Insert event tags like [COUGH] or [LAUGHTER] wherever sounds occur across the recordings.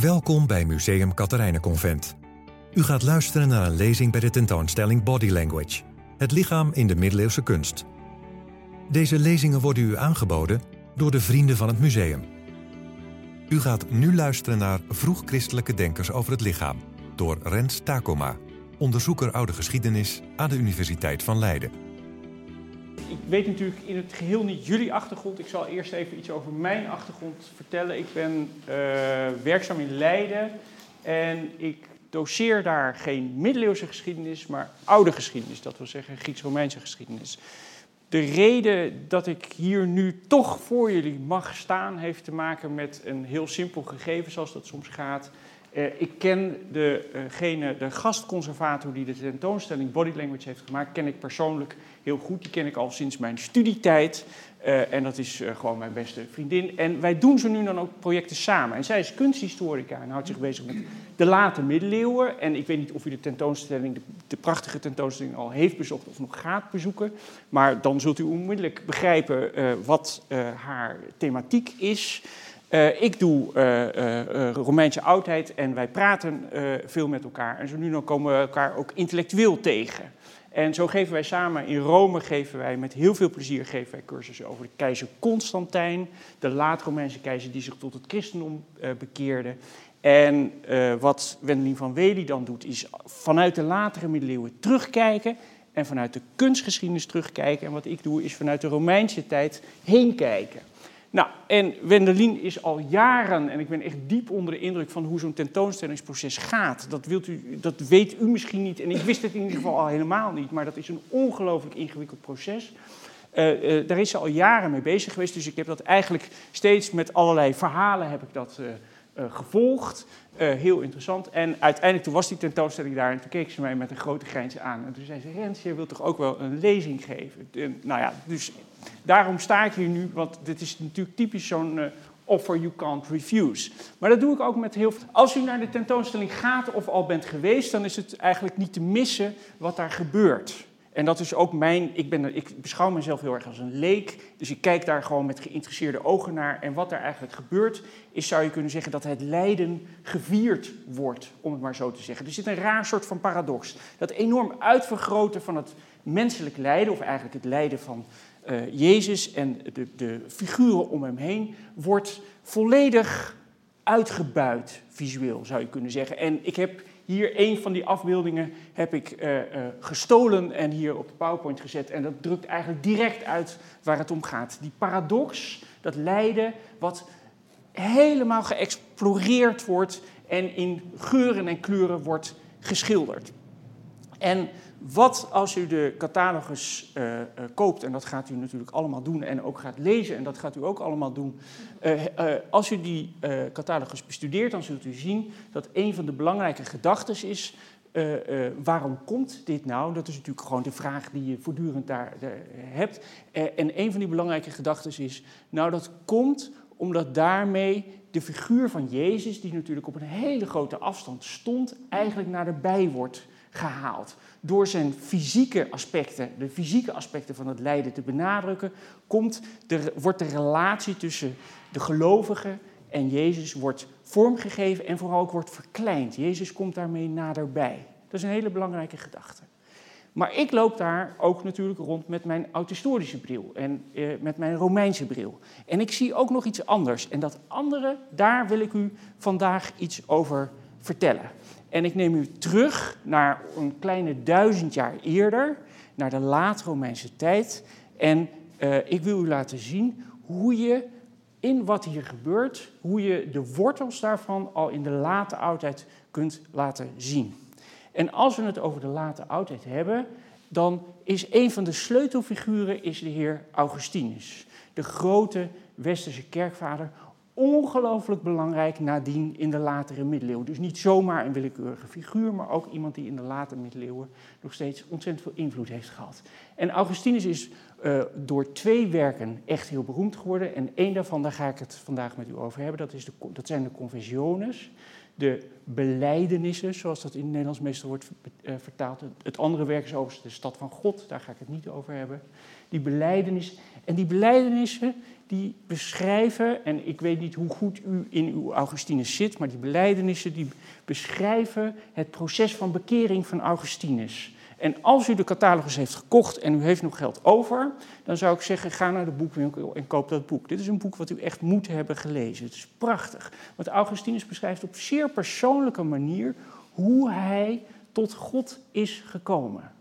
Welkom bij Museum Katharijnenconvent. U gaat luisteren naar een lezing bij de tentoonstelling Body Language, het lichaam in de middeleeuwse kunst. Deze lezingen worden u aangeboden door de vrienden van het museum. U gaat nu luisteren naar vroeg-christelijke denkers over het lichaam door Rens Takoma, onderzoeker oude geschiedenis aan de Universiteit van Leiden. Ik weet natuurlijk in het geheel niet jullie achtergrond. Ik zal eerst even iets over mijn achtergrond vertellen. Ik ben uh, werkzaam in Leiden en ik doseer daar geen middeleeuwse geschiedenis, maar oude geschiedenis. Dat wil zeggen Grieks-Romeinse geschiedenis. De reden dat ik hier nu toch voor jullie mag staan, heeft te maken met een heel simpel gegeven, zoals dat soms gaat. Uh, ik ken degene, de gastconservator die de tentoonstelling Body Language heeft gemaakt, ken ik persoonlijk heel goed. Die ken ik al sinds mijn studietijd. Uh, en dat is gewoon mijn beste vriendin. En wij doen zo nu dan ook projecten samen. En zij is kunsthistorica en houdt zich bezig met de late middeleeuwen. En ik weet niet of u de tentoonstelling, de, prachtige tentoonstelling, al heeft bezocht of nog gaat bezoeken. Maar dan zult u onmiddellijk begrijpen wat haar thematiek is. Ik doe Romeinse oudheid en wij praten veel met elkaar. En zo nu dan komen we elkaar ook intellectueel tegen. En zo geven wij samen in Rome, geven wij met heel veel plezier geven wij cursussen over de keizer Constantijn, de laat-Romeinse keizer die zich tot het christendom bekeerde. En wat Wendelin van Wely dan doet, is vanuit de latere middeleeuwen terugkijken en vanuit de kunstgeschiedenis terugkijken. En wat ik doe, is vanuit de Romeinse tijd heen kijken. Nou, en Wendelin is al jaren, en ik ben echt diep onder de indruk van hoe zo'n tentoonstellingsproces gaat. Dat, wilt u, dat weet u misschien niet, en ik wist het in ieder geval al helemaal niet, maar dat is een ongelooflijk ingewikkeld proces. Uh, uh, daar is ze al jaren mee bezig geweest, dus ik heb dat eigenlijk steeds met allerlei verhalen heb ik dat uh, gevolgd. Heel interessant. En uiteindelijk toen was die tentoonstelling daar en toen keek ze mij met een grote grijns aan. En toen zei ze, Rens, je wilt toch ook wel een lezing geven? En, nou ja, dus Daarom sta ik hier nu, want dit is natuurlijk typisch zo'n uh, offer you can't refuse. Maar dat doe ik ook met heel veel. Als u naar de tentoonstelling gaat of al bent geweest, dan is het eigenlijk niet te missen wat daar gebeurt. En dat is ook mijn. Ik, ben, ik beschouw mezelf heel erg als een leek. Dus ik kijk daar gewoon met geïnteresseerde ogen naar. En wat daar eigenlijk gebeurt, is zou je kunnen zeggen dat het lijden gevierd wordt, om het maar zo te zeggen. Er zit een raar soort van paradox. Dat enorm uitvergroten van het menselijk lijden, of eigenlijk het lijden van uh, Jezus en de, de, figuren om hem heen wordt volledig uitgebuit, visueel zou je kunnen zeggen. En ik heb hier een van die afbeeldingen heb ik, uh, uh, gestolen en hier op de PowerPoint gezet. En dat drukt eigenlijk direct uit waar het om gaat. Die paradox, dat lijden, wat helemaal geëxploreerd wordt en in geuren en kleuren wordt geschilderd. En wat als u de catalogus uh, uh, koopt, en dat gaat u natuurlijk allemaal doen en ook gaat lezen, en dat gaat u ook allemaal doen. Uh, als u die catalogus bestudeert, dan zult u zien dat een van de belangrijke gedachten is. waarom komt dit nou? Dat is natuurlijk gewoon de vraag die je voortdurend daar hebt. en een van die belangrijke gedachten is, nou dat komt omdat daarmee de figuur van Jezus, die natuurlijk op een hele grote afstand stond, eigenlijk naar de bij wordt gehaald. Door zijn fysieke aspecten, de fysieke aspecten van het lijden te benadrukken, komt de, wordt de relatie tussen de gelovige en Jezus wordt vormgegeven en vooral ook wordt verkleind. Jezus komt daarmee naderbij. Dat is een hele belangrijke gedachte. Maar ik loop daar ook natuurlijk rond met mijn oud-historische bril en eh, met mijn Romeinse bril. En ik zie ook nog iets anders. En dat andere, daar wil ik u vandaag iets over vertellen. En ik neem u terug naar een kleine duizend jaar eerder, naar de laat-Romeinse tijd. En uh, ik wil u laten zien hoe je in wat hier gebeurt, hoe je de wortels daarvan al in de late oudheid kunt laten zien. En als we het over de late oudheid hebben, dan is een van de sleutelfiguren is de heer Augustinus, de grote westerse kerkvader, ongelooflijk belangrijk nadien in de latere middeleeuwen. Dus niet zomaar een willekeurige figuur, maar ook iemand die in de late middeleeuwen nog steeds ontzettend veel invloed heeft gehad. En Augustinus is uh, door twee werken echt heel beroemd geworden. En één daarvan, daar ga ik het vandaag met u over hebben, dat, is de, dat zijn de Confessiones. De belijdenissen, zoals dat in het Nederlands meestal wordt uh, vertaald. Het andere werk is over de stad van God, daar ga ik het niet over hebben. Die belijdenissen. En die belijdenissen die beschrijven, en ik weet niet hoe goed u in uw Augustinus zit, maar die belijdenissen die beschrijven het proces van bekering van Augustinus. En als u de catalogus heeft gekocht en u heeft nog geld over, dan zou ik zeggen: ga naar de boekwinkel en koop dat boek. Dit is een boek wat u echt moet hebben gelezen. Het is prachtig. Want Augustinus beschrijft op zeer persoonlijke manier hoe hij tot God is gekomen.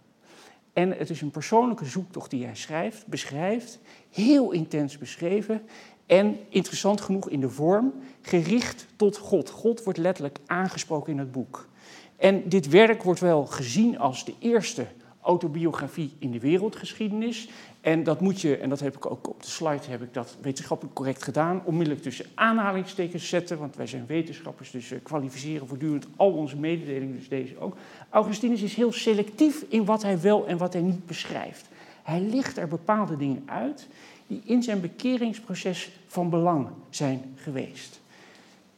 En het is een persoonlijke zoektocht die hij schrijft, beschrijft, heel intens beschreven en interessant genoeg in de vorm, gericht tot God. God wordt letterlijk aangesproken in het boek. En dit werk wordt wel gezien als de eerste autobiografie in de wereldgeschiedenis. En dat moet je, en dat heb ik ook op de slide, heb ik dat wetenschappelijk correct gedaan, onmiddellijk tussen aanhalingstekens zetten, want wij zijn wetenschappers, dus we kwalificeren voortdurend al onze mededelingen, dus deze ook. Augustinus is heel selectief in wat hij wel en wat hij niet beschrijft. Hij licht er bepaalde dingen uit die in zijn bekeringsproces van belang zijn geweest.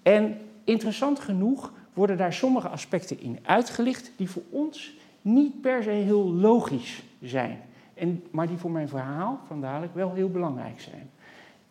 En interessant genoeg worden daar sommige aspecten in uitgelicht die voor ons niet per se heel logisch zijn, en, maar die voor mijn verhaal van dadelijk wel heel belangrijk zijn.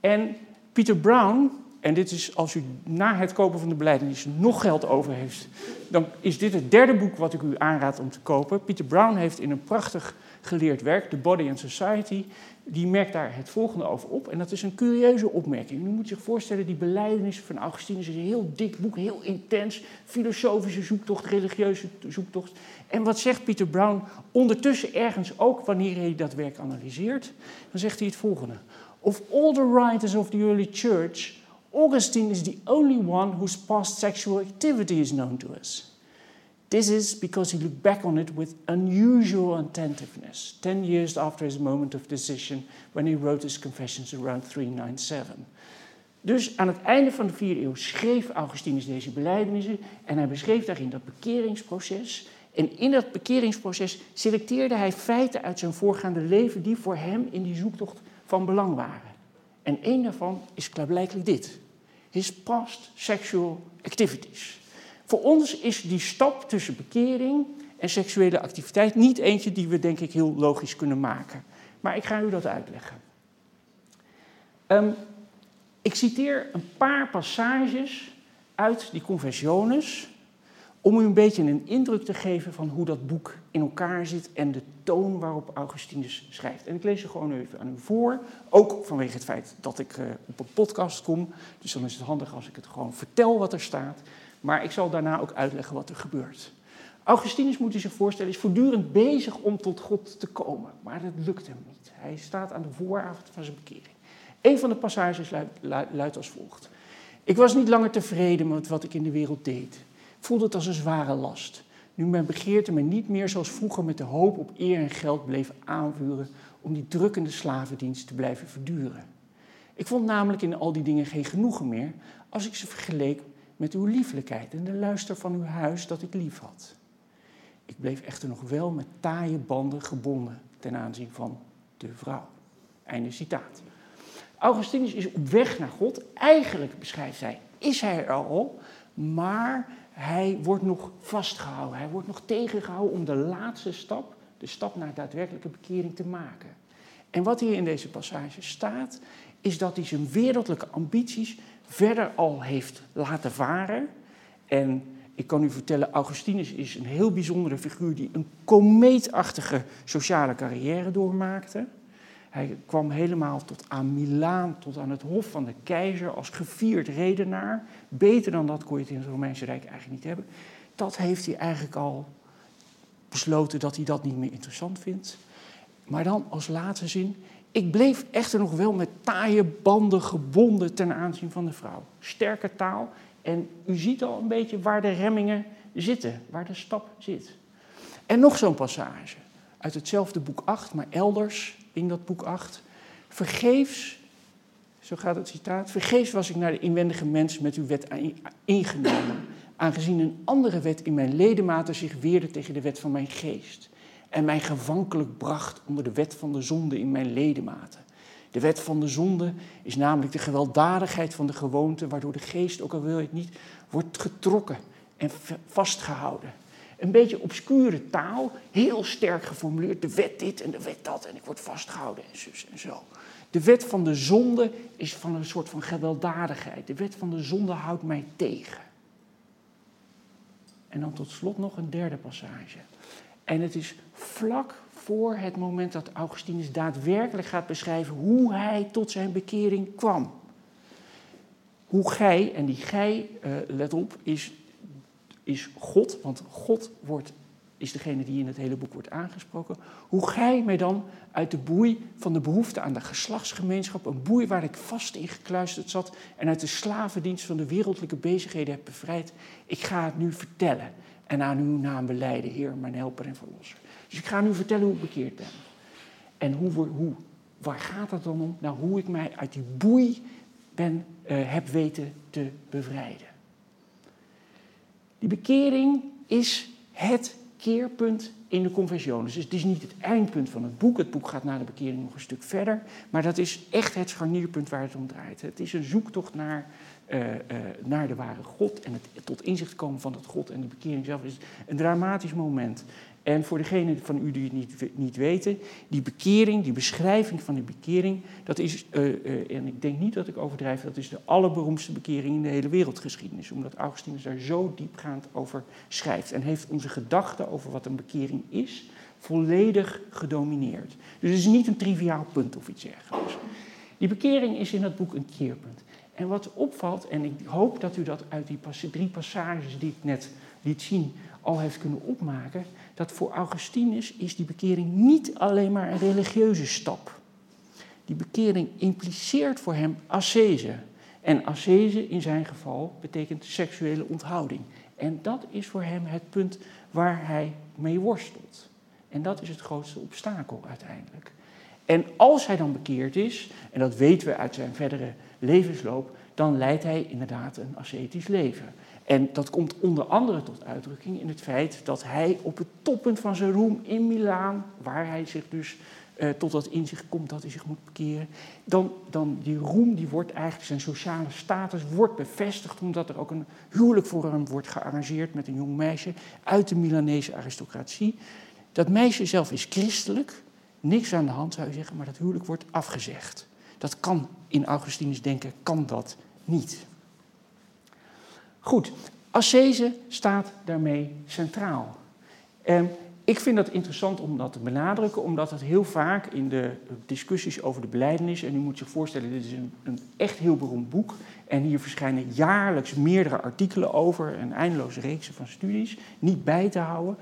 En Peter Brown, en dit is als u na het kopen van de beleidenis nog geld over heeft, dan is dit het derde boek wat ik u aanraad om te kopen. Peter Brown heeft in een prachtig geleerd werk, The Body and Society, die merkt daar het volgende over op. En dat is een curieuze opmerking. U moet zich voorstellen, die beleidenissen van Augustinus is een heel dik boek, heel intens, filosofische zoektocht, religieuze zoektocht. En wat zegt Peter Brown ondertussen ergens ook wanneer hij dat werk analyseert? Dan zegt hij het volgende. Of all the writers of the early church, Augustine is the only one whose past sexual activity is known to us. This is because he looked back on it with unusual attentiveness, 10 years after his moment of decision when he wrote his Confessions around 397. Dus aan het einde van de vierde eeuw schreef Augustinus deze belijdenissen en hij beschreef daarin dat bekeringsproces. En in dat bekeringsproces selecteerde hij feiten uit zijn voorgaande leven die voor hem in die zoektocht van belang waren. En één daarvan is klaarblijkelijk dit: his past sexual activities. Voor ons is die stap tussen bekering en seksuele activiteit niet eentje die we denk ik heel logisch kunnen maken. Maar ik ga u dat uitleggen. Um, ik citeer een paar passages uit die Confessiones om u een beetje een indruk te geven van hoe dat boek in elkaar zit en de toon waarop Augustinus schrijft. En ik lees ze gewoon even aan u voor, ook vanwege het feit dat ik uh, op een podcast kom. Dus dan is het handig als ik het gewoon vertel wat er staat. Maar ik zal daarna ook uitleggen wat er gebeurt. Augustinus moet u zich voorstellen, is voortdurend bezig om tot God te komen. Maar dat lukt hem niet. Hij staat aan de vooravond van zijn bekering. Een van de passages luidt, luidt als volgt. Ik was niet langer tevreden met wat ik in de wereld deed. Voelde het als een zware last. Nu mijn begeerte me niet meer zoals vroeger met de hoop op eer en geld bleef aanvuren om die drukkende slavendienst te blijven verduren. Ik vond namelijk in al die dingen geen genoegen meer als ik ze vergeleek met uw lieflijkheid en de luister van uw huis dat ik lief had. Ik bleef echter nog wel met taaie banden gebonden ten aanzien van de vrouw. Einde citaat. Augustinus is op weg naar God. Eigenlijk, beschrijft hij, is hij er al, maar hij wordt nog vastgehouden. Hij wordt nog tegengehouden om de laatste stap, de stap naar daadwerkelijke bekering, te maken. En wat hier in deze passage staat, is dat hij zijn wereldlijke ambities verder al heeft laten varen. En ik kan u vertellen, Augustinus is een heel bijzondere figuur die een komeetachtige sociale carrière doormaakte. Hij kwam helemaal tot aan Milaan, tot aan het hof van de keizer als gevierd redenaar. Beter dan dat kon je het in het Romeinse Rijk eigenlijk niet hebben. Dat heeft hij eigenlijk al besloten dat hij dat niet meer interessant vindt. Maar dan als laatste zin, ik bleef echter nog wel met taaie banden gebonden ten aanzien van de vrouw. Sterke taal. En u ziet al een beetje waar de remmingen zitten, waar de stap zit. En nog zo'n passage uit hetzelfde boek 8, maar elders in dat boek 8. Vergeefs, zo gaat het citaat, vergeefs was ik naar de inwendige mens met uw wet ingenomen, aangezien een andere wet in mijn ledematen zich weerde tegen de wet van mijn geest en mij gevankelijk bracht onder de wet van de zonde in mijn ledematen. De wet van de zonde is namelijk de gewelddadigheid van de gewoonte, waardoor de geest, ook al wil je het niet, wordt getrokken en vastgehouden. Een beetje obscure taal, heel sterk geformuleerd. De wet dit en de wet dat en ik word vastgehouden en zus en zo. De wet van de zonde is van een soort van gewelddadigheid. De wet van de zonde houdt mij tegen. En dan tot slot nog een derde passage. En het is vlak voor het moment dat Augustinus daadwerkelijk gaat beschrijven hoe hij tot zijn bekering kwam. Hoe gij, en die gij, uh, let op, is, is God, want God wordt, is degene die in het hele boek wordt aangesproken. Hoe gij mij dan uit de boei van de behoefte aan de geslachtsgemeenschap, een boei waar ik vast in gekluisterd zat en uit de slavendienst van de wereldlijke bezigheden heb bevrijd, ik ga het nu vertellen en aan uw naam beleiden, Heer, mijn helper en verlosser. Dus ik ga nu vertellen hoe ik bekeerd ben. En hoe, hoe, waar gaat het dan om? Nou, hoe ik mij uit die boei ben, uh, heb weten te bevrijden. Die bekering is het keerpunt in de confessiones. Dus het is niet het eindpunt van het boek. Het boek gaat na de bekering nog een stuk verder. Maar dat is echt het scharnierpunt waar het om draait. Het is een zoektocht naar, uh, uh, naar de ware God. En het tot inzicht komen van dat God en de bekering zelf is een dramatisch moment. En voor degenen van u die het niet, niet weten, die bekering, die beschrijving van die bekering, dat is, uh, uh, en ik denk niet dat ik overdrijf, dat is de allerberoemdste bekering in de hele wereldgeschiedenis. Omdat Augustinus daar zo diepgaand over schrijft. En heeft onze gedachten over wat een bekering is, volledig gedomineerd. Dus het is niet een triviaal punt of iets dergelijks. Die bekering is in dat boek een keerpunt. En wat opvalt, en ik hoop dat u dat uit die drie passages die ik net liet zien al heeft kunnen opmaken, dat voor Augustinus is die bekering niet alleen maar een religieuze stap. Die bekering impliceert voor hem ascese. En ascese in zijn geval betekent seksuele onthouding. En dat is voor hem het punt waar hij mee worstelt. En dat is het grootste obstakel uiteindelijk. En als hij dan bekeerd is, en dat weten we uit zijn verdere levensloop, dan leidt hij inderdaad een ascetisch leven. En dat komt onder andere tot uitdrukking in het feit dat hij op het toppunt van zijn roem in Milaan, waar hij zich dus uh, tot dat inzicht komt dat hij zich moet bekeren, dan, dan die roem, die wordt eigenlijk, zijn sociale status wordt bevestigd omdat er ook een huwelijk voor hem wordt gearrangeerd met een jong meisje uit de Milanese aristocratie. Dat meisje zelf is christelijk, niks aan de hand zou je zeggen, maar dat huwelijk wordt afgezegd. Dat kan in Augustinus denken, kan dat niet. Goed, ascese staat daarmee centraal. En ik vind dat interessant om dat te benadrukken, omdat het heel vaak in de discussies over de beleidenis, en u moet zich voorstellen, dit is een, een echt heel beroemd boek, en hier verschijnen jaarlijks meerdere artikelen over, een eindeloze reeks van studies, niet bij te houden.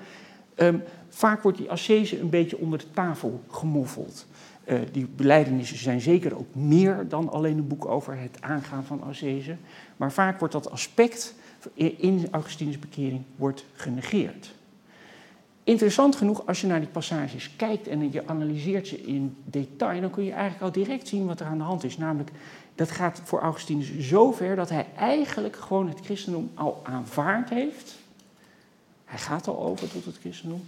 Um, vaak wordt die ascese een beetje onder de tafel gemoffeld. Uh, die beleidenissen zijn zeker ook meer dan alleen een boek over het aangaan van ascese. Maar vaak wordt dat aspect in Augustinus bekering wordt genegeerd. Interessant genoeg, als je naar die passages kijkt en je analyseert ze in detail, dan kun je eigenlijk al direct zien wat er aan de hand is. Namelijk, dat gaat voor Augustinus zo ver dat hij eigenlijk gewoon het christendom al aanvaard heeft. Hij gaat al over tot het christendom.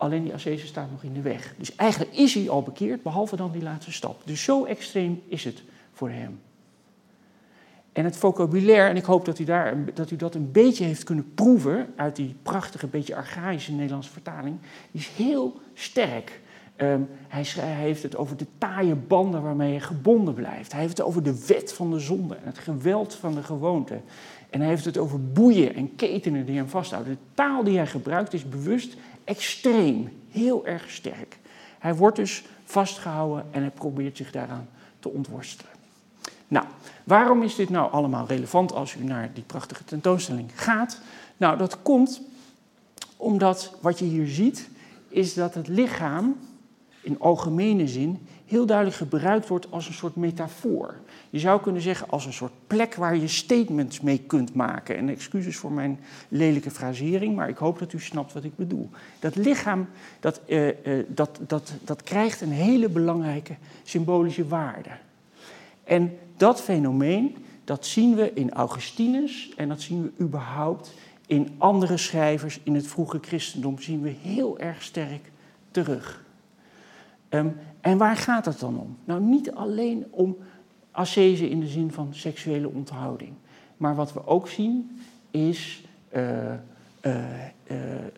Alleen die ascese staat nog in de weg. Dus eigenlijk is hij al bekeerd, behalve dan die laatste stap. Dus zo extreem is het voor hem. En het vocabulaire, en ik hoop dat u, daar, dat u dat een beetje heeft kunnen proeven uit die prachtige, beetje archaïsche Nederlandse vertaling, is heel sterk. Um, hij, hij, heeft het over de taaie banden waarmee je gebonden blijft. Hij heeft het over de wet van de zonde en het geweld van de gewoonte. En hij heeft het over boeien en ketenen die hem vasthouden. De taal die hij gebruikt is bewust extreem, heel erg sterk. Hij wordt dus vastgehouden en hij probeert zich daaraan te ontworstelen. Nou, waarom is dit nou allemaal relevant als u naar die prachtige tentoonstelling gaat? Nou, dat komt omdat wat je hier ziet, is dat het lichaam in algemene zin heel duidelijk gebruikt wordt als een soort metafoor. Je zou kunnen zeggen als een soort plek waar je statements mee kunt maken. En excuses voor mijn lelijke frasering, maar ik hoop dat u snapt wat ik bedoel. Dat lichaam, dat, uh, uh, dat, dat, dat krijgt een hele belangrijke symbolische waarde. En dat fenomeen, dat zien we in Augustinus en dat zien we überhaupt in andere schrijvers in het vroege christendom, zien we heel erg sterk terug. Um, en waar gaat het dan om? Nou, niet alleen om ascese in de zin van seksuele onthouding. Maar wat we ook zien is uh,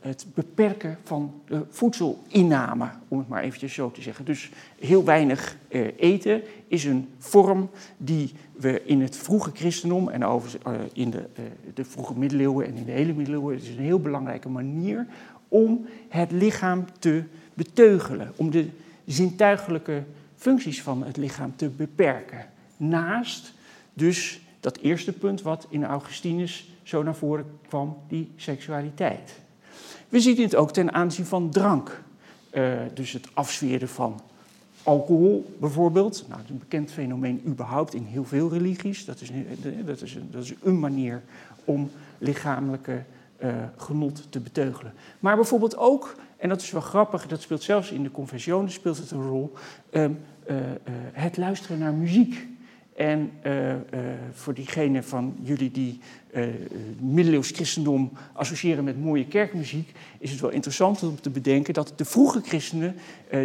het beperken van de voedselinname, om het maar eventjes zo te zeggen. Dus heel weinig eten is een vorm die we in het vroege christendom en over, in de, de vroege middeleeuwen en in de hele middeleeuwen, het is een heel belangrijke manier om het lichaam te beteugelen, om de zintuigelijke functies van het lichaam te beperken. Naast dus dat eerste punt wat in Augustinus zo naar voren kwam, die seksualiteit. We zien dit ook ten aanzien van drank. Uh, dus het afsferen van alcohol bijvoorbeeld. Nou, een bekend fenomeen überhaupt in heel veel religies. Dat is, dat is, een, dat is een manier om lichamelijke genot te beteugelen. Maar bijvoorbeeld ook, en dat is wel grappig, dat speelt zelfs in de confessionen speelt het een rol, um, uh, het luisteren naar muziek. En voor diegenen van jullie die uh, middeleeuws christendom associëren met mooie kerkmuziek, is het wel interessant om te bedenken dat de vroege christenen,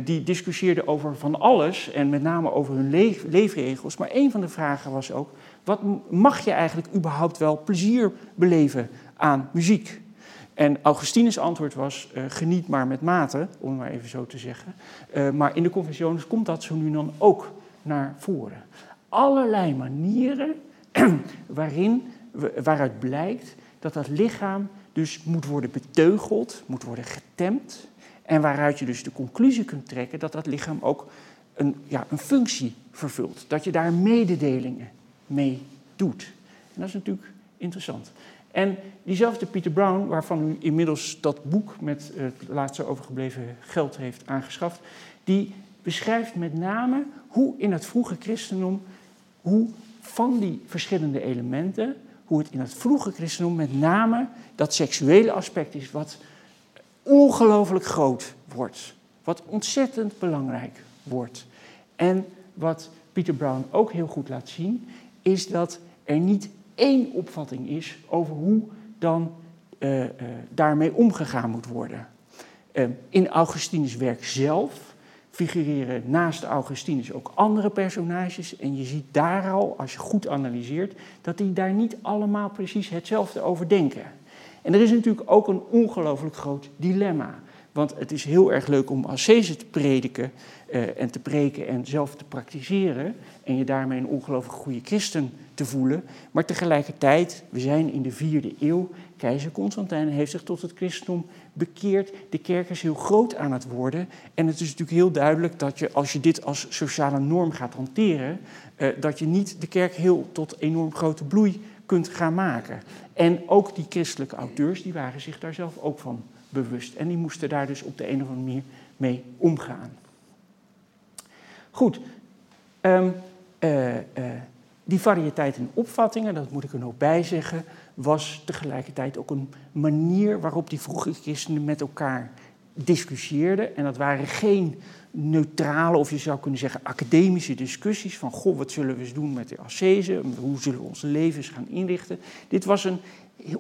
die discussieerden over van alles en met name over hun leef leefregels, maar een van de vragen was ook, wat mag je eigenlijk überhaupt wel plezier beleven aan muziek? En Augustinus' antwoord was: uh, geniet maar met mate, om het maar even zo te zeggen. Uh, maar in de confessiones komt dat zo nu dan ook naar voren allerlei manieren [CLEARS THROAT] waarin, waaruit blijkt dat dat lichaam dus moet worden beteugeld, moet worden getemd. En waaruit je dus de conclusie kunt trekken dat dat lichaam ook een, ja, een functie vervult. Dat je daar mededelingen mee doet. En dat is natuurlijk interessant. En diezelfde Peter Brown, waarvan u inmiddels dat boek met het laatste overgebleven geld heeft aangeschaft, die beschrijft met name hoe in het vroege christendom hoe van die verschillende elementen, hoe het in het vroege christendom met name dat seksuele aspect is wat ongelooflijk groot wordt. Wat ontzettend belangrijk wordt. En wat Peter Brown ook heel goed laat zien, is dat er niet één opvatting is over hoe dan uh, uh, daarmee omgegaan moet worden. Uh, in Augustinus werk zelf figureren naast Augustinus ook andere personages. En je ziet daar al, als je goed analyseert, dat die daar niet allemaal precies hetzelfde over denken. En er is natuurlijk ook een ongelooflijk groot dilemma. Want het is heel erg leuk om ascese te prediken uh, en te preken en zelf te praktiseren. En je daarmee een ongelooflijk goede christen te voelen. Maar tegelijkertijd, we zijn in de vierde eeuw. Keizer Constantijn heeft zich tot het christendom bekeerd. De kerk is heel groot aan het worden. En het is natuurlijk heel duidelijk dat je, als je dit als sociale norm gaat hanteren, uh, dat je niet de kerk heel tot enorm grote bloei kunt gaan maken. En ook die christelijke auteurs, die waren zich daar zelf ook van bewust. En die moesten daar dus op de een of andere manier mee omgaan. Goed. Um, uh, uh, die variëteit in opvattingen, dat moet ik er nog bij zeggen, was tegelijkertijd ook een manier waarop die vroege christenen met elkaar discussieerden. En dat waren geen neutrale, of je zou kunnen zeggen academische discussies van goh, wat zullen we eens doen met de ascese, hoe zullen we onze levens gaan inrichten. Dit was een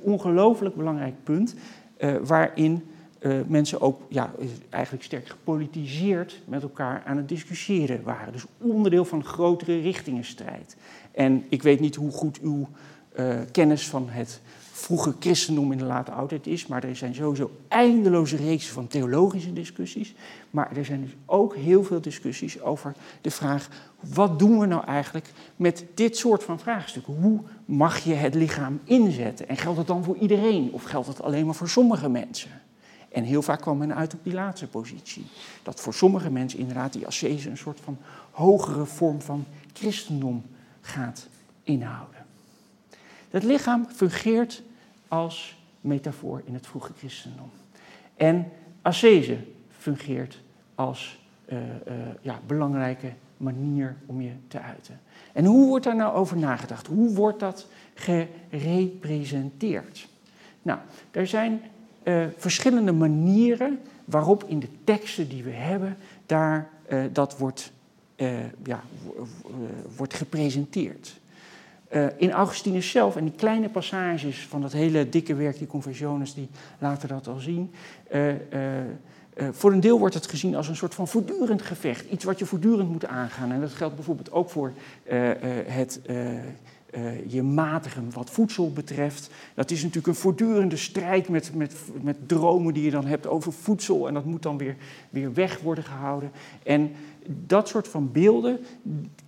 ongelooflijk belangrijk punt uh, waarin uh, mensen ook ja, eigenlijk sterk gepolitiseerd met elkaar aan het discussiëren waren. Dus onderdeel van een grotere richtingenstrijd. En ik weet niet hoe goed uw uh, kennis van het vroege christendom in de late oudheid is, maar er zijn sowieso eindeloze reeksen van theologische discussies. Maar er zijn dus ook heel veel discussies over de vraag: wat doen we nou eigenlijk met dit soort van vraagstukken? Hoe mag je het lichaam inzetten? En geldt het dan voor iedereen of geldt het alleen maar voor sommige mensen? En heel vaak kwam men uit op die laatste positie. Dat voor sommige mensen inderdaad die ascese een soort van hogere vorm van christendom gaat inhouden. Het lichaam fungeert als metafoor in het vroege christendom. En ascese fungeert als uh, uh, ja, belangrijke manier om je te uiten. En hoe wordt daar nou over nagedacht? Hoe wordt dat gerepresenteerd? Nou, er zijn uh, verschillende manieren waarop in de teksten die we hebben, daar dat wordt, ja, wordt gepresenteerd. Uh, in Augustinus zelf, en die kleine passages van dat hele dikke werk, die Confessiones, die laten dat al zien. Voor een deel wordt het gezien als een soort van voortdurend gevecht. Iets wat je voortdurend moet aangaan. En dat geldt bijvoorbeeld ook voor het je matigen wat voedsel betreft. Dat is natuurlijk een voortdurende strijd met, met, met dromen die je dan hebt over voedsel. En dat moet dan weer, weer weg worden gehouden. En dat soort van beelden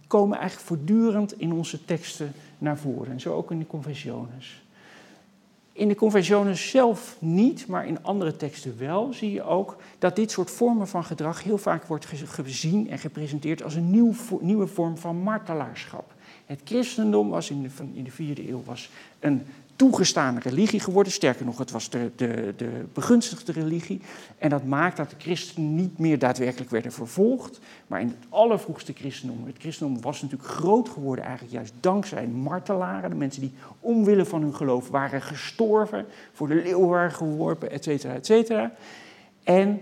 komen eigenlijk voortdurend in onze teksten naar voren. En zo ook in de confessiones. In de conventiones zelf niet, maar in andere teksten wel, zie je ook dat dit soort vormen van gedrag heel vaak wordt gezien en gepresenteerd als een nieuw, nieuwe vorm van martelaarschap. Het christendom was in de, in de vierde eeuw was een toegestane religie geworden. Sterker nog, het was de, de, de begunstigde religie. En dat maakt dat de christenen niet meer daadwerkelijk werden vervolgd. Maar in het allervroegste christendom, het christendom was natuurlijk groot geworden eigenlijk juist dankzij martelaren. De mensen die omwille van hun geloof waren gestorven, voor de leeuw waren geworpen, et cetera, et cetera. En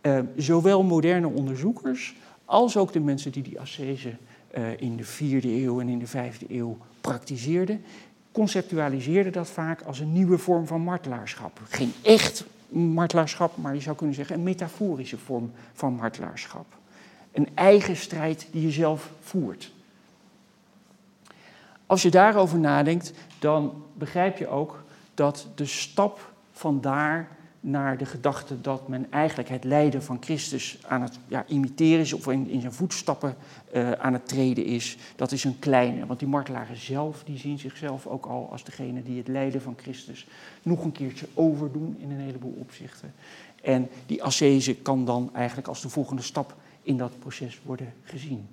eh, zowel moderne onderzoekers als ook de mensen die die ascese uh, in de vierde eeuw en in de vijfde eeuw praktiseerden, conceptualiseerde dat vaak als een nieuwe vorm van martelaarschap. Geen echt martelaarschap, maar je zou kunnen zeggen een metaforische vorm van martelaarschap. Een eigen strijd die je zelf voert. Als je daarover nadenkt, dan begrijp je ook dat de stap van daar naar de gedachte dat men eigenlijk het lijden van Christus aan het ja, imiteren is of in, in zijn voetstappen uh, aan het treden is, dat is een kleine. Want die martelaren zelf, die zien zichzelf ook al als degene die het lijden van Christus nog een keertje overdoen in een heleboel opzichten. En die ascese kan dan eigenlijk als de volgende stap in dat proces worden gezien.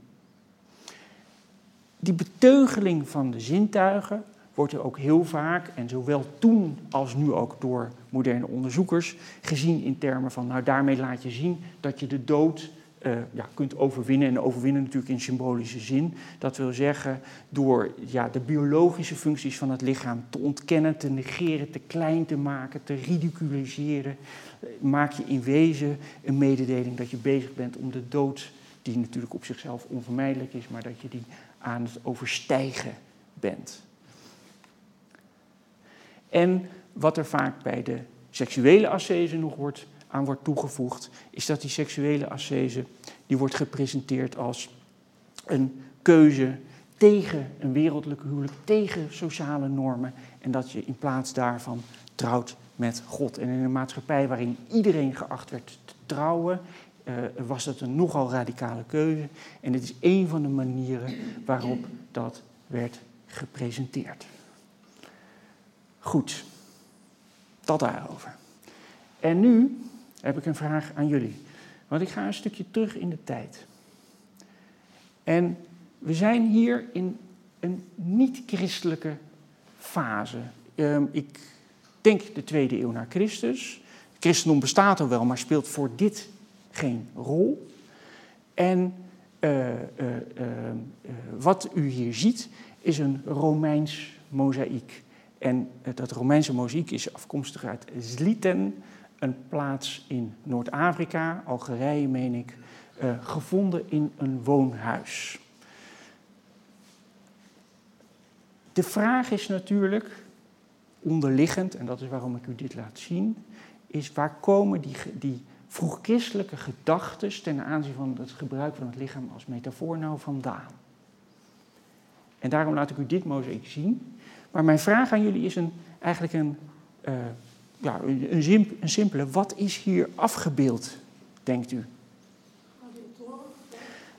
Die beteugeling van de zintuigen wordt er ook heel vaak, en zowel toen als nu ook door moderne onderzoekers, gezien in termen van, nou daarmee laat je zien dat je de dood uh, ja, kunt overwinnen. En overwinnen natuurlijk in symbolische zin. Dat wil zeggen, door ja, de biologische functies van het lichaam te ontkennen, te negeren, te klein te maken, te ridiculiseren, eh, maak je in wezen een mededeling dat je bezig bent om de dood, die natuurlijk op zichzelf onvermijdelijk is, maar dat je die aan het overstijgen bent. En wat er vaak bij de seksuele ascese nog wordt, aan wordt toegevoegd, is dat die seksuele ascese die wordt gepresenteerd als een keuze tegen een wereldlijke huwelijk, tegen sociale normen. En dat je in plaats daarvan trouwt met God. En in een maatschappij waarin iedereen geacht werd te trouwen, uh, was dat een nogal radicale keuze. En het is een van de manieren waarop dat werd gepresenteerd. Goed, dat daarover. En nu heb ik een vraag aan jullie. Want ik ga een stukje terug in de tijd. En we zijn hier in een niet-christelijke fase. Um, ik denk de tweede eeuw na Christus. Christendom bestaat er wel, maar speelt voor dit geen rol. En uh, uh, uh, wat u hier ziet is een Romeins mozaïek. En dat Romeinse mozaïek is afkomstig uit Zliten, een plaats in Noord-Afrika, Algerije meen ik, uh, gevonden in een woonhuis. De vraag is natuurlijk, onderliggend, en dat is waarom ik u dit laat zien, is waar komen die, die gedachten ten aanzien van het gebruik van het lichaam als metafoor nou vandaan? En daarom laat ik u dit mozaïek zien. Maar mijn vraag aan jullie is een, eigenlijk een, uh, ja, een, simp, een simpele. Wat is hier afgebeeld, denkt u?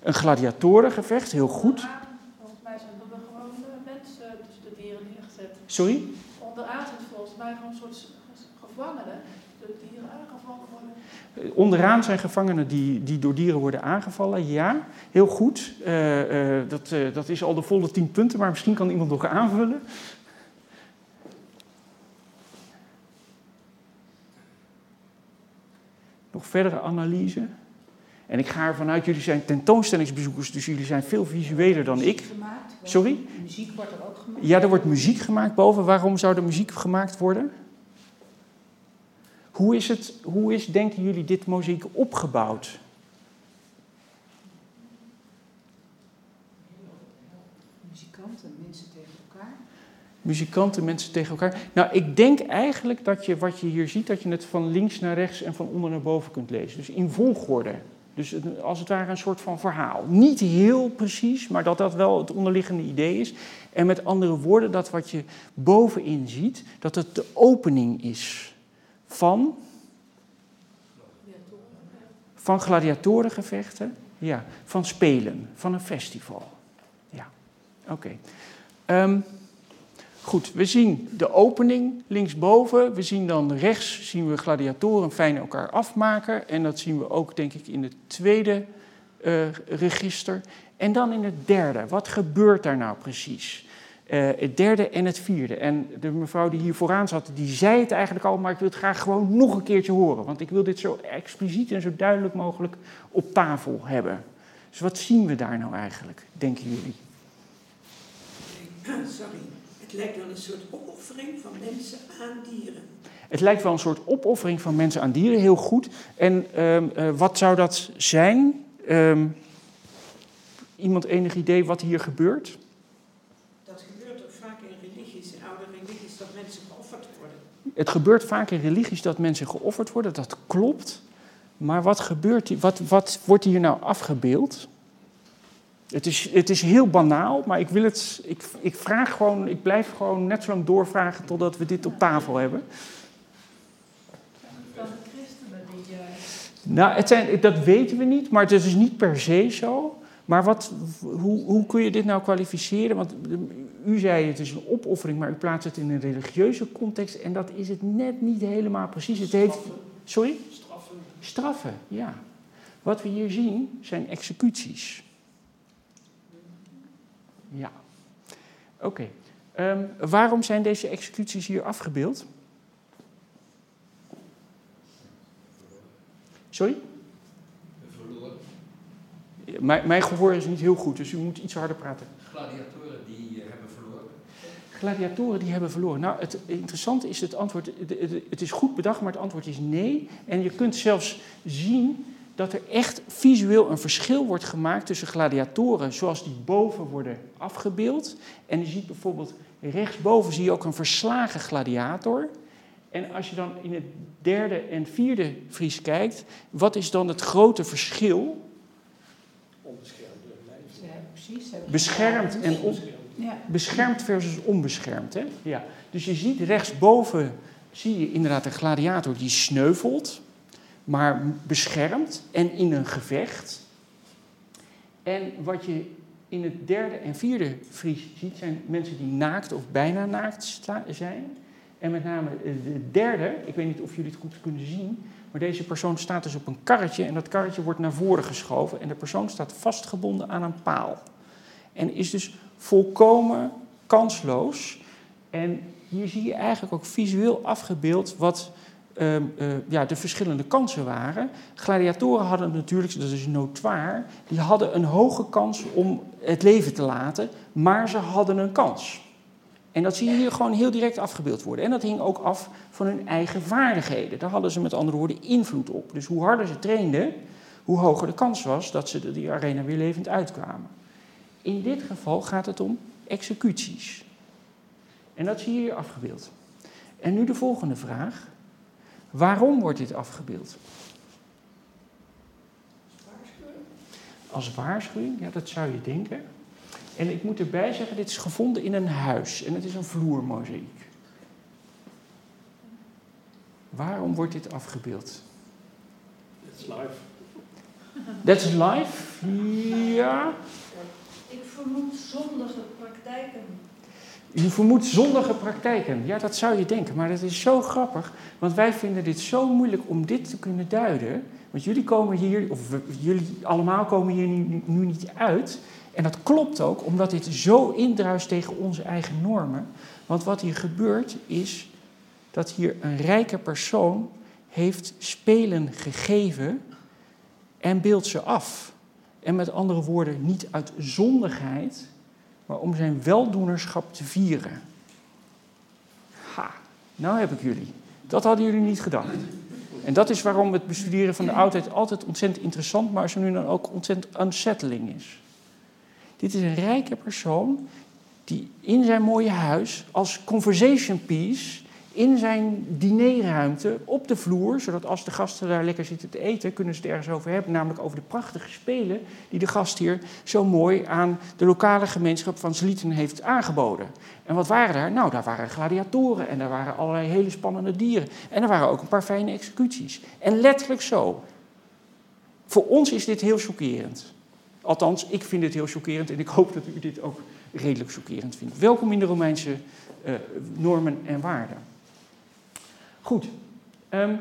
Een gladiatorengevecht, heel goed. Volgens mij zijn er gewoon mensen tussen de dieren neergezet. Sorry? Onderaan zijn volgens mij gewoon een soort gevangenen. De dieren aangevallen worden. Onderaan zijn gevangenen die, die door dieren worden aangevallen, ja. Heel goed. Uh, uh, dat, dat is al de volle tien punten, maar misschien kan iemand nog aanvullen. Nog verdere analyse. En ik ga ervan uit, jullie zijn tentoonstellingsbezoekers, dus jullie zijn veel visueler dan ik. Gemaakt, Sorry? Muziek wordt er ook gemaakt. Ja, er wordt muziek gemaakt boven. Waarom zou er muziek gemaakt worden? Hoe is, het, hoe is, denken jullie, dit mozaïek opgebouwd? Muzikanten, mensen tegen elkaar. Muzikanten, mensen tegen elkaar. Nou, ik denk eigenlijk dat je wat je hier ziet, dat je het van links naar rechts en van onder naar boven kunt lezen. Dus in volgorde. Dus als het ware een soort van verhaal. Niet heel precies, maar dat dat wel het onderliggende idee is. En met andere woorden, dat wat je bovenin ziet, dat het de opening is van. Van gladiatorengevechten, ja, van spelen, van een festival. Ja, oké. Ehm, goed, we zien de opening linksboven. We zien dan rechts zien we gladiatoren fijn elkaar afmaken. En dat zien we ook, denk ik, in het tweede uh, register. En dan in het derde. Wat gebeurt daar nou precies? Uh, het derde en het vierde. En de mevrouw die hier vooraan zat, die zei het eigenlijk al, maar ik wil het graag gewoon nog een keertje horen. Want ik wil dit zo expliciet en zo duidelijk mogelijk op tafel hebben. Dus wat zien we daar nou eigenlijk, denken jullie? [COUGHS] Sorry, het lijkt wel een soort opoffering van mensen aan dieren. Het lijkt wel een soort opoffering van mensen aan dieren, heel goed. En um, uh, wat zou dat zijn? Um, iemand enig idee wat hier gebeurt? Dat gebeurt ook vaak in religies, in oude religies, dat mensen geofferd worden. Het gebeurt vaak in religies dat mensen geofferd worden, dat klopt. Maar wat gebeurt? Wat, wat wordt hier nou afgebeeld? Het is, het is heel banaal, maar ik, wil het, ik, ik, vraag gewoon, ik blijf gewoon net zo lang doorvragen totdat we dit op tafel hebben. Nou, het zijn, dat weten we niet, maar het is dus niet per se zo. Maar wat, hoe, hoe kun je dit nou kwalificeren? Want u zei het is een opoffering, maar u plaatst het in een religieuze context en dat is het net niet helemaal precies. Het heeft, sorry? Straffen. Straffen, ja. Wat we hier zien zijn executies. Ja. Oké. Okay. Um, waarom zijn deze executies hier afgebeeld? Sorry? Verloren. Mijn, mijn gehoor is niet heel goed, dus u moet iets harder praten. Gladiatoren die uh, hebben verloren. Gladiatoren die hebben verloren. Nou, het interessante is het antwoord. Het is goed bedacht, maar het antwoord is nee. En je kunt zelfs zien dat er echt visueel een verschil wordt gemaakt tussen gladiatoren zoals die boven worden afgebeeld. En je ziet bijvoorbeeld rechtsboven zie je ook een verslagen gladiator. En als je dan in het derde en vierde Fries kijkt, wat is dan het grote verschil? Onbeschermde lijf. Ja, precies. Beschermd en on, Ja. beschermd versus onbeschermd. Hè? Ja. Dus je ziet rechtsboven zie je inderdaad een gladiator die sneuvelt maar beschermd en in een gevecht. En wat je in het derde en vierde Fries ziet, zijn mensen die naakt of bijna naakt zijn. En met name de derde, ik weet niet of jullie het goed kunnen zien, maar deze persoon staat dus op een karretje en dat karretje wordt naar voren geschoven en de persoon staat vastgebonden aan een paal. En is dus volkomen kansloos. En hier zie je eigenlijk ook visueel afgebeeld wat uh, uh, ja, de verschillende kansen waren. Gladiatoren hadden natuurlijk, dat is notoir, die hadden een hoge kans om het leven te laten, maar ze hadden een kans. En dat zie je hier gewoon heel direct afgebeeld worden. En dat hing ook af van hun eigen vaardigheden. Daar hadden ze met andere woorden invloed op. Dus hoe harder ze trainden, hoe hoger de kans was dat ze die arena weer levend uitkwamen. In dit geval gaat het om executies. En dat zie je hier afgebeeld. En nu de volgende vraag. Waarom wordt dit afgebeeld? Als waarschuwing, ja, dat zou je denken. En ik moet erbij zeggen, dit is gevonden in een huis en het is een vloermozaïek. Waarom wordt dit afgebeeld? Live. Dat is live? Ja. Ik vermoed zondige praktijken. Je vermoedt zondige praktijken. Ja, dat zou je denken, maar dat is zo grappig. Want wij vinden dit zo moeilijk om dit te kunnen duiden. Want jullie komen hier, of jullie allemaal komen hier nu, nu niet uit. En dat klopt ook, omdat dit zo indruist tegen onze eigen normen. Want wat hier gebeurt is dat hier een rijke persoon heeft spelen gegeven en beeldt ze af. En met andere woorden, niet uit zondigheid, maar om zijn weldoenerschap te vieren. Ha, nou heb ik jullie. Dat hadden jullie niet gedacht. En dat is waarom het bestuderen van de oudheid altijd ontzettend interessant, maar zo nu dan ook ontzettend unsettling is. Dit is een rijke persoon die in zijn mooie huis als conversation piece in zijn dinerruimte op de vloer, zodat als de gasten daar lekker zitten te eten, kunnen ze het ergens over hebben, namelijk over de prachtige spelen die de gastheer zo mooi aan de lokale gemeenschap van Zlieten heeft aangeboden. En wat waren daar? Nou, daar waren gladiatoren en daar waren allerlei hele spannende dieren. En er waren ook een paar fijne executies. En letterlijk zo. Voor ons is dit heel chockerend. Althans, ik vind het heel chockerend en ik hoop dat u dit ook redelijk chockerend vindt. Welkom in de Romeinse uh, normen en waarden. Goed, um,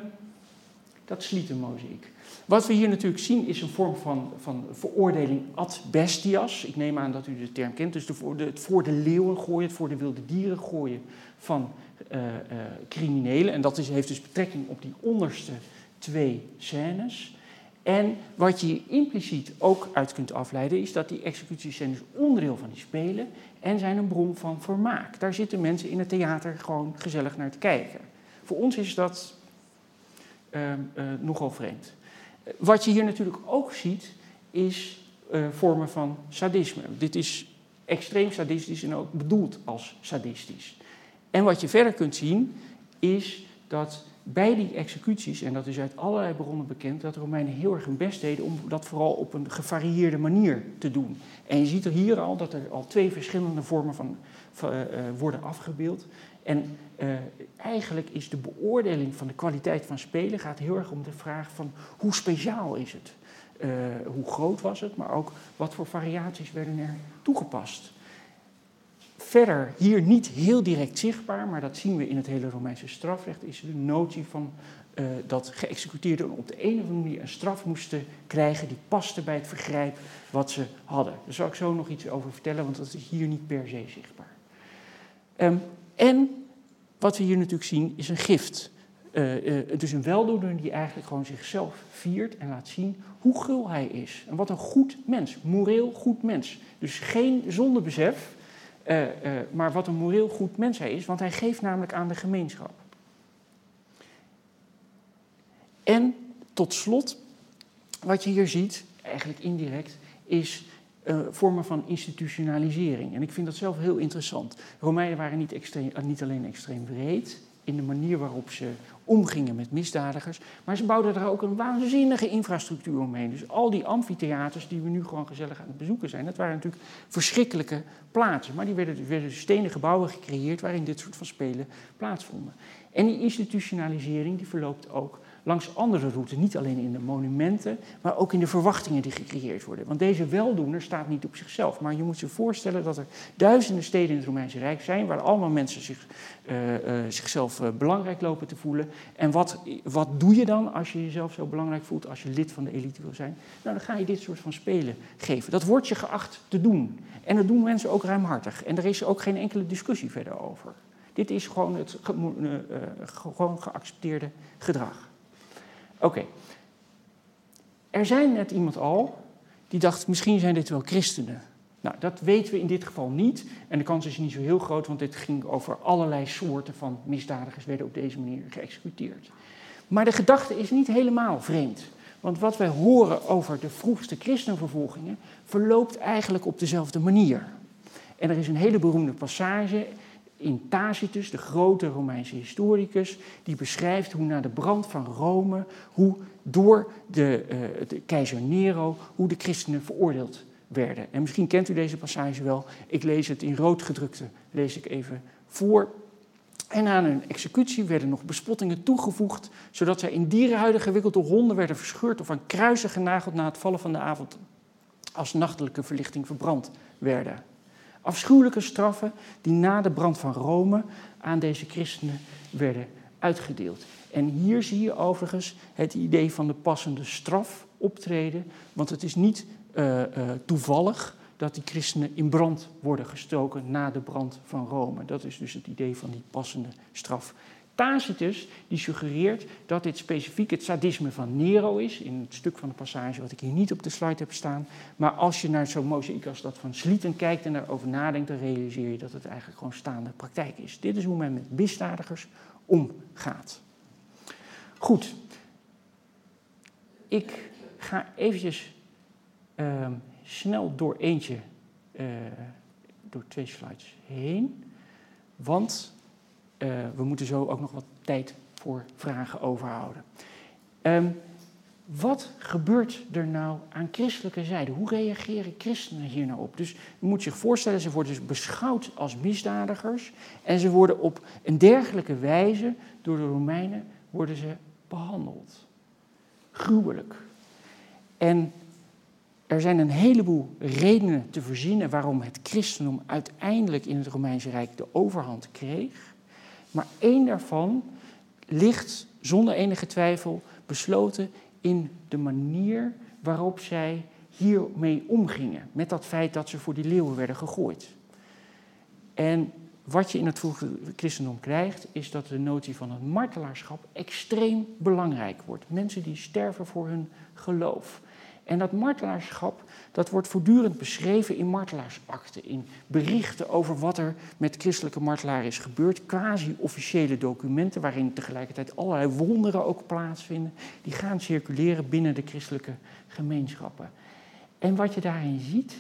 dat slietenmozaïek. Wat we hier natuurlijk zien is een vorm van, van veroordeling ad bestias. Ik neem aan dat u de term kent. Dus de, de, het voor de leeuwen gooien, het voor de wilde dieren gooien van uh, uh, criminelen. En dat heeft dus betrekking op die onderste twee scènes. En wat je impliciet ook uit kunt afleiden, is dat die executies zijn dus onderdeel van die spelen en zijn een bron van vermaak. Daar zitten mensen in het theater gewoon gezellig naar te kijken. Voor ons is dat uh, uh, nogal vreemd. Wat je hier natuurlijk ook ziet, is uh, vormen van sadisme. Dit is extreem sadistisch en ook bedoeld als sadistisch. En wat je verder kunt zien, is dat bij die executies, en dat is uit allerlei bronnen bekend, dat de Romeinen heel erg hun best deden om dat vooral op een gevarieerde manier te doen. En je ziet er hier al dat er al twee verschillende vormen van, uh, worden afgebeeld. En uh, eigenlijk is de beoordeling van de kwaliteit van spelen gaat heel erg om de vraag van hoe speciaal is het? Uh, hoe groot was het, maar ook wat voor variaties werden er toegepast. Verder hier niet heel direct zichtbaar, maar dat zien we in het hele Romeinse strafrecht, is de notie van uh, dat geëxecuteerden op de een of andere manier een straf moesten krijgen die paste bij het vergrijp wat ze hadden. Daar zal ik zo nog iets over vertellen, want dat is hier niet per se zichtbaar. Um, en wat we hier natuurlijk zien is een gift. Uh, uh, dus een weldoener die eigenlijk gewoon zichzelf viert en laat zien hoe gul hij is. En wat een goed mens, moreel goed mens. Dus geen zondebesef, uh, maar wat een moreel goed mens hij is, want hij geeft namelijk aan de gemeenschap. En tot slot, wat je hier ziet, eigenlijk indirect, is uh, vormen van institutionalisering. En ik vind dat zelf heel interessant. Romeinen waren niet, extreem, niet alleen extreem breed in de manier waarop ze omgingen met misdadigers, maar ze bouwden er ook een waanzinnige infrastructuur omheen. Dus al die amfitheaters die we nu gewoon gezellig aan het bezoeken zijn, dat waren natuurlijk verschrikkelijke plaatsen. Maar die werden, werden stenen gebouwen gecreëerd waarin dit soort van spelen plaatsvonden. En die institutionalisering die verloopt ook langs andere routes. Niet alleen in de monumenten, maar ook in de verwachtingen die gecreëerd worden. Want deze weldoener staat niet op zichzelf. Maar je moet je voorstellen dat er duizenden steden in het Romeinse Rijk zijn... waar allemaal mensen zich, uh, uh, zichzelf uh, belangrijk lopen te voelen. En wat, wat doe je dan als je jezelf zo belangrijk voelt... als je lid van de elite wil zijn? Nou, dan ga je dit soort van spelen geven. Dat wordt je geacht te doen. En dat doen mensen ook ruimhartig. En er is ook geen enkele discussie verder over. Dit is gewoon het ge gewoon geaccepteerde gedrag. Oké. Er zijn net iemand al die dacht, misschien zijn dit wel christenen. Nou, dat weten we in dit geval niet. En de kans is niet zo heel groot, want dit ging over allerlei soorten van misdadigers werden op deze manier geëxecuteerd. Maar de gedachte is niet helemaal vreemd. Want wat wij horen over de vroegste christenvervolgingen verloopt eigenlijk op dezelfde manier. En er is een hele beroemde passage in Tacitus, de grote Romeinse historicus, die beschrijft hoe na de brand van Rome, hoe door de, uh, de keizer Nero, hoe de christenen veroordeeld werden. En misschien kent u deze passage wel. Ik lees het in rood gedrukte, lees ik even voor. En aan hun executie werden nog bespottingen toegevoegd, zodat zij in dierenhuiden gewikkelde honden werden verscheurd of aan kruisen genageld na het vallen van de avond als nachtelijke verlichting verbrand werden. Afschuwelijke straffen die na de brand van Rome aan deze christenen werden uitgedeeld. En hier zie je overigens het idee van de passende straf optreden, want het is niet uh, uh, toevallig dat die christenen in brand worden gestoken na de brand van Rome. Dat is dus het idee van die passende straf. Tacitus die suggereert dat dit specifiek het sadisme van Nero is, in het stuk van de passage wat ik hier niet op de slide heb staan. Maar als je naar zo'n mozaïek als dat van Slieten kijkt en daarover nadenkt, dan realiseer je dat het eigenlijk gewoon staande praktijk is. Dit is hoe men met misdadigers omgaat. Goed. Ik ga eventjes uh, snel door eentje, uh, door twee slides heen. Want eh, we moeten zo ook nog wat tijd voor vragen overhouden. Ehm, wat gebeurt er nou aan christelijke zijde? Hoe reageren christenen hier nou op? Dus je moet zich voorstellen, ze worden dus beschouwd als misdadigers en ze worden op een dergelijke wijze door de Romeinen worden ze behandeld. Gruwelijk. En er zijn een heleboel redenen te verzinnen waarom het christendom uiteindelijk in het Romeinse Rijk de overhand kreeg. Maar één daarvan ligt zonder enige twijfel besloten in de manier waarop zij hiermee omgingen. Met dat feit dat ze voor die leeuwen werden gegooid. En wat je in het vroege christendom krijgt, is dat de notie van het martelaarschap extreem belangrijk wordt. Mensen die sterven voor hun geloof. En dat martelaarschap, dat wordt voortdurend beschreven in martelaarsakten, in berichten over wat er met christelijke martelaren is gebeurd, quasi-officiële documenten waarin tegelijkertijd allerlei wonderen ook plaatsvinden, die gaan circuleren binnen de christelijke gemeenschappen. En wat je daarin ziet,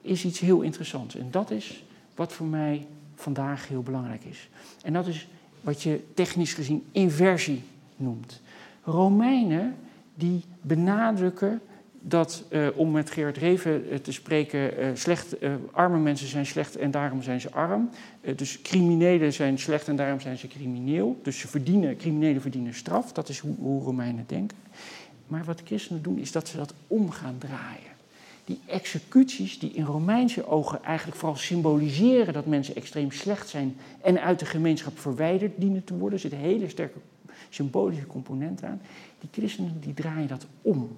is iets heel interessants. En dat is wat voor mij vandaag heel belangrijk is. En dat is wat je technisch gezien inversie noemt. Romeinen die benadrukken dat, uh, om met Gerard Reven uh, te spreken, uh, slecht, arme mensen zijn slecht en daarom zijn ze arm. dus criminelen zijn slecht en daarom zijn ze crimineel. Dus ze verdienen, criminelen verdienen straf. Dat is hoe, hoe Romeinen denken. Maar wat christenen doen, is dat ze dat om gaan draaien. Die executies, die in Romeinse ogen eigenlijk vooral symboliseren dat mensen extreem slecht zijn en uit de gemeenschap verwijderd dienen te worden, er zit een hele sterke symbolische component aan. Die christenen die draaien dat om.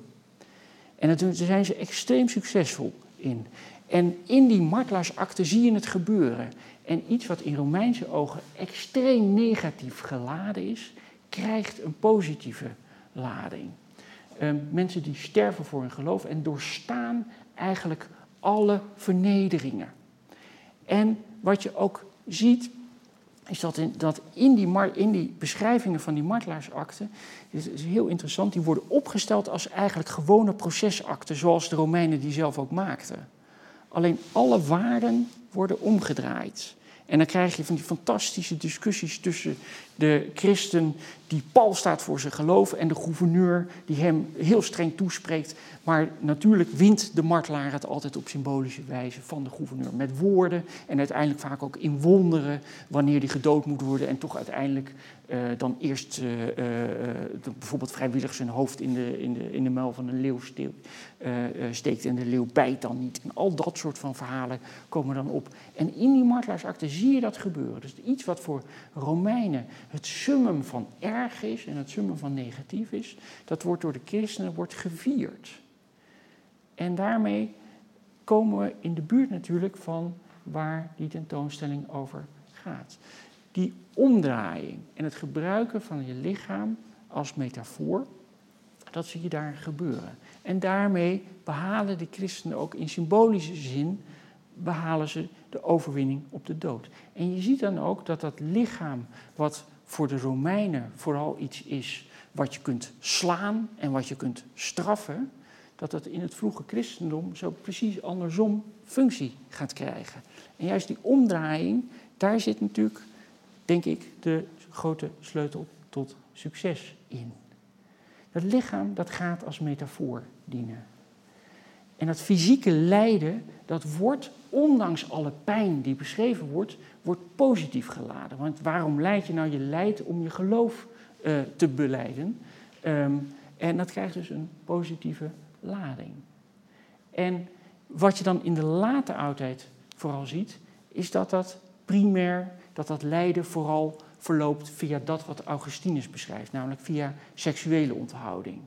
En daar zijn ze extreem succesvol in. En in die martelaarsakte zie je het gebeuren. En iets wat in Romeinse ogen extreem negatief geladen is, krijgt een positieve lading. Um, mensen die sterven voor hun geloof en doorstaan eigenlijk alle vernederingen. En wat je ook ziet, is dat in, dat in, die, in die beschrijvingen van die martelaarsakten, is, is heel interessant, die worden opgesteld als eigenlijk gewone procesakten, zoals de Romeinen die zelf ook maakten. Alleen alle waarden worden omgedraaid. En dan krijg je van die fantastische discussies tussen de christen die pal staat voor zijn geloof en de gouverneur die hem heel streng toespreekt. Maar natuurlijk wint de martelaar het altijd op symbolische wijze van de gouverneur. Met woorden en uiteindelijk vaak ook in wonderen wanneer die gedood moet worden. En toch uiteindelijk uh, dan eerst uh, uh, bijvoorbeeld vrijwillig zijn hoofd in de, in de, in de muil van een leeuw steekt en de leeuw bijt dan niet. En al dat soort van verhalen komen dan op. En in die martelaarsakte zie je dat gebeuren. Dus iets wat voor Romeinen het summum van is en het summum van negatief is, dat wordt door de christenen wordt gevierd. En daarmee komen we in de buurt natuurlijk van waar die tentoonstelling over gaat. Die omdraaiing en het gebruiken van je lichaam als metafoor, dat zie je daar gebeuren. En daarmee behalen de christenen ook in symbolische zin behalen ze de overwinning op de dood. En je ziet dan ook dat dat lichaam, wat voor de Romeinen vooral iets is wat je kunt slaan en wat je kunt straffen, dat dat in het vroege christendom zo precies andersom functie gaat krijgen. En juist die omdraaiing, daar zit natuurlijk, denk ik, de grote sleutel tot succes in. Dat lichaam, dat gaat als metafoor dienen. En dat fysieke lijden, dat wordt, ondanks alle pijn die beschreven wordt, wordt positief geladen. Want waarom leid je nou? Je leidt om je geloof uh, te beleiden. Um, en dat krijgt dus een positieve lading. En wat je dan in de late oudheid vooral ziet, is dat dat primair, dat dat lijden vooral verloopt via dat wat Augustinus beschrijft, namelijk via seksuele onthouding.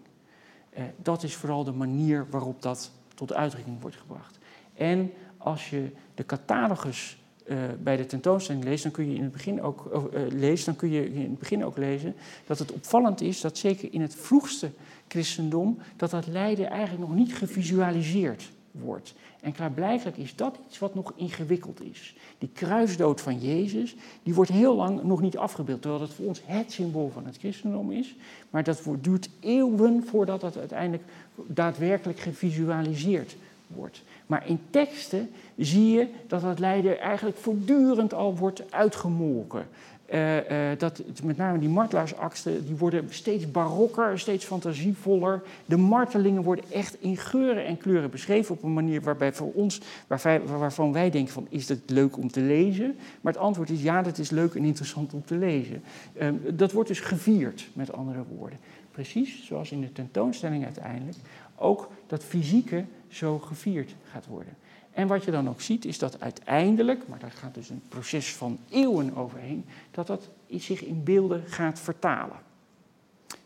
Uh, dat is vooral de manier waarop dat tot uitdrukking wordt gebracht. En als je de catalogus uh, bij de tentoonstelling leest, dan kun je in het begin ook uh, lezen, dan kun je in het begin ook lezen dat het opvallend is dat zeker in het vroegste christendom dat dat lijden eigenlijk nog niet gevisualiseerd wordt. En klaarblijkelijk is dat iets wat nog ingewikkeld is. Die kruisdood van Jezus, die wordt heel lang nog niet afgebeeld, terwijl dat voor ons het symbool van het christendom is. Maar dat duurt eeuwen voordat dat uiteindelijk daadwerkelijk gevisualiseerd wordt. Maar in teksten zie je dat dat lijden eigenlijk voortdurend al wordt uitgemolken. Eh, eh, dat met name die martelaarsaksten, die worden steeds barokker, steeds fantasievoller. De martelingen worden echt in geuren en kleuren beschreven op een manier waarbij voor ons, waarvan, wij denken van, is het leuk om te lezen? Maar het antwoord is ja, dat is leuk en interessant om te lezen. Ehm, dat wordt dus gevierd, met andere woorden. Precies zoals in de tentoonstelling uiteindelijk ook dat fysieke zo gevierd gaat worden. En wat je dan ook ziet, is dat uiteindelijk, maar daar gaat dus een proces van eeuwen overheen, dat dat zich in beelden gaat vertalen.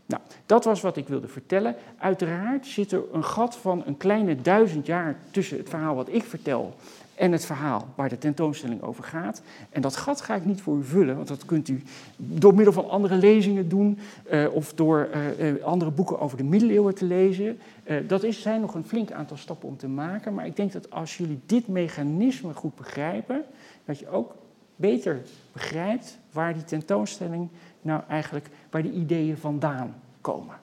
Nou, dat was wat ik wilde vertellen. Uiteraard zit er een gat van een kleine duizend jaar tussen het verhaal wat ik vertel en het verhaal waar de tentoonstelling over gaat. En dat gat ga ik niet voor u vullen, want dat kunt u door middel van andere lezingen doen eh, of door eh, eh, andere boeken over de middeleeuwen te lezen. Dat is, zijn nog een flink aantal stappen om te maken, maar ik denk dat als jullie dit mechanisme goed begrijpen, dat je ook beter begrijpt waar die tentoonstelling nou eigenlijk, waar die ideeën vandaan komen.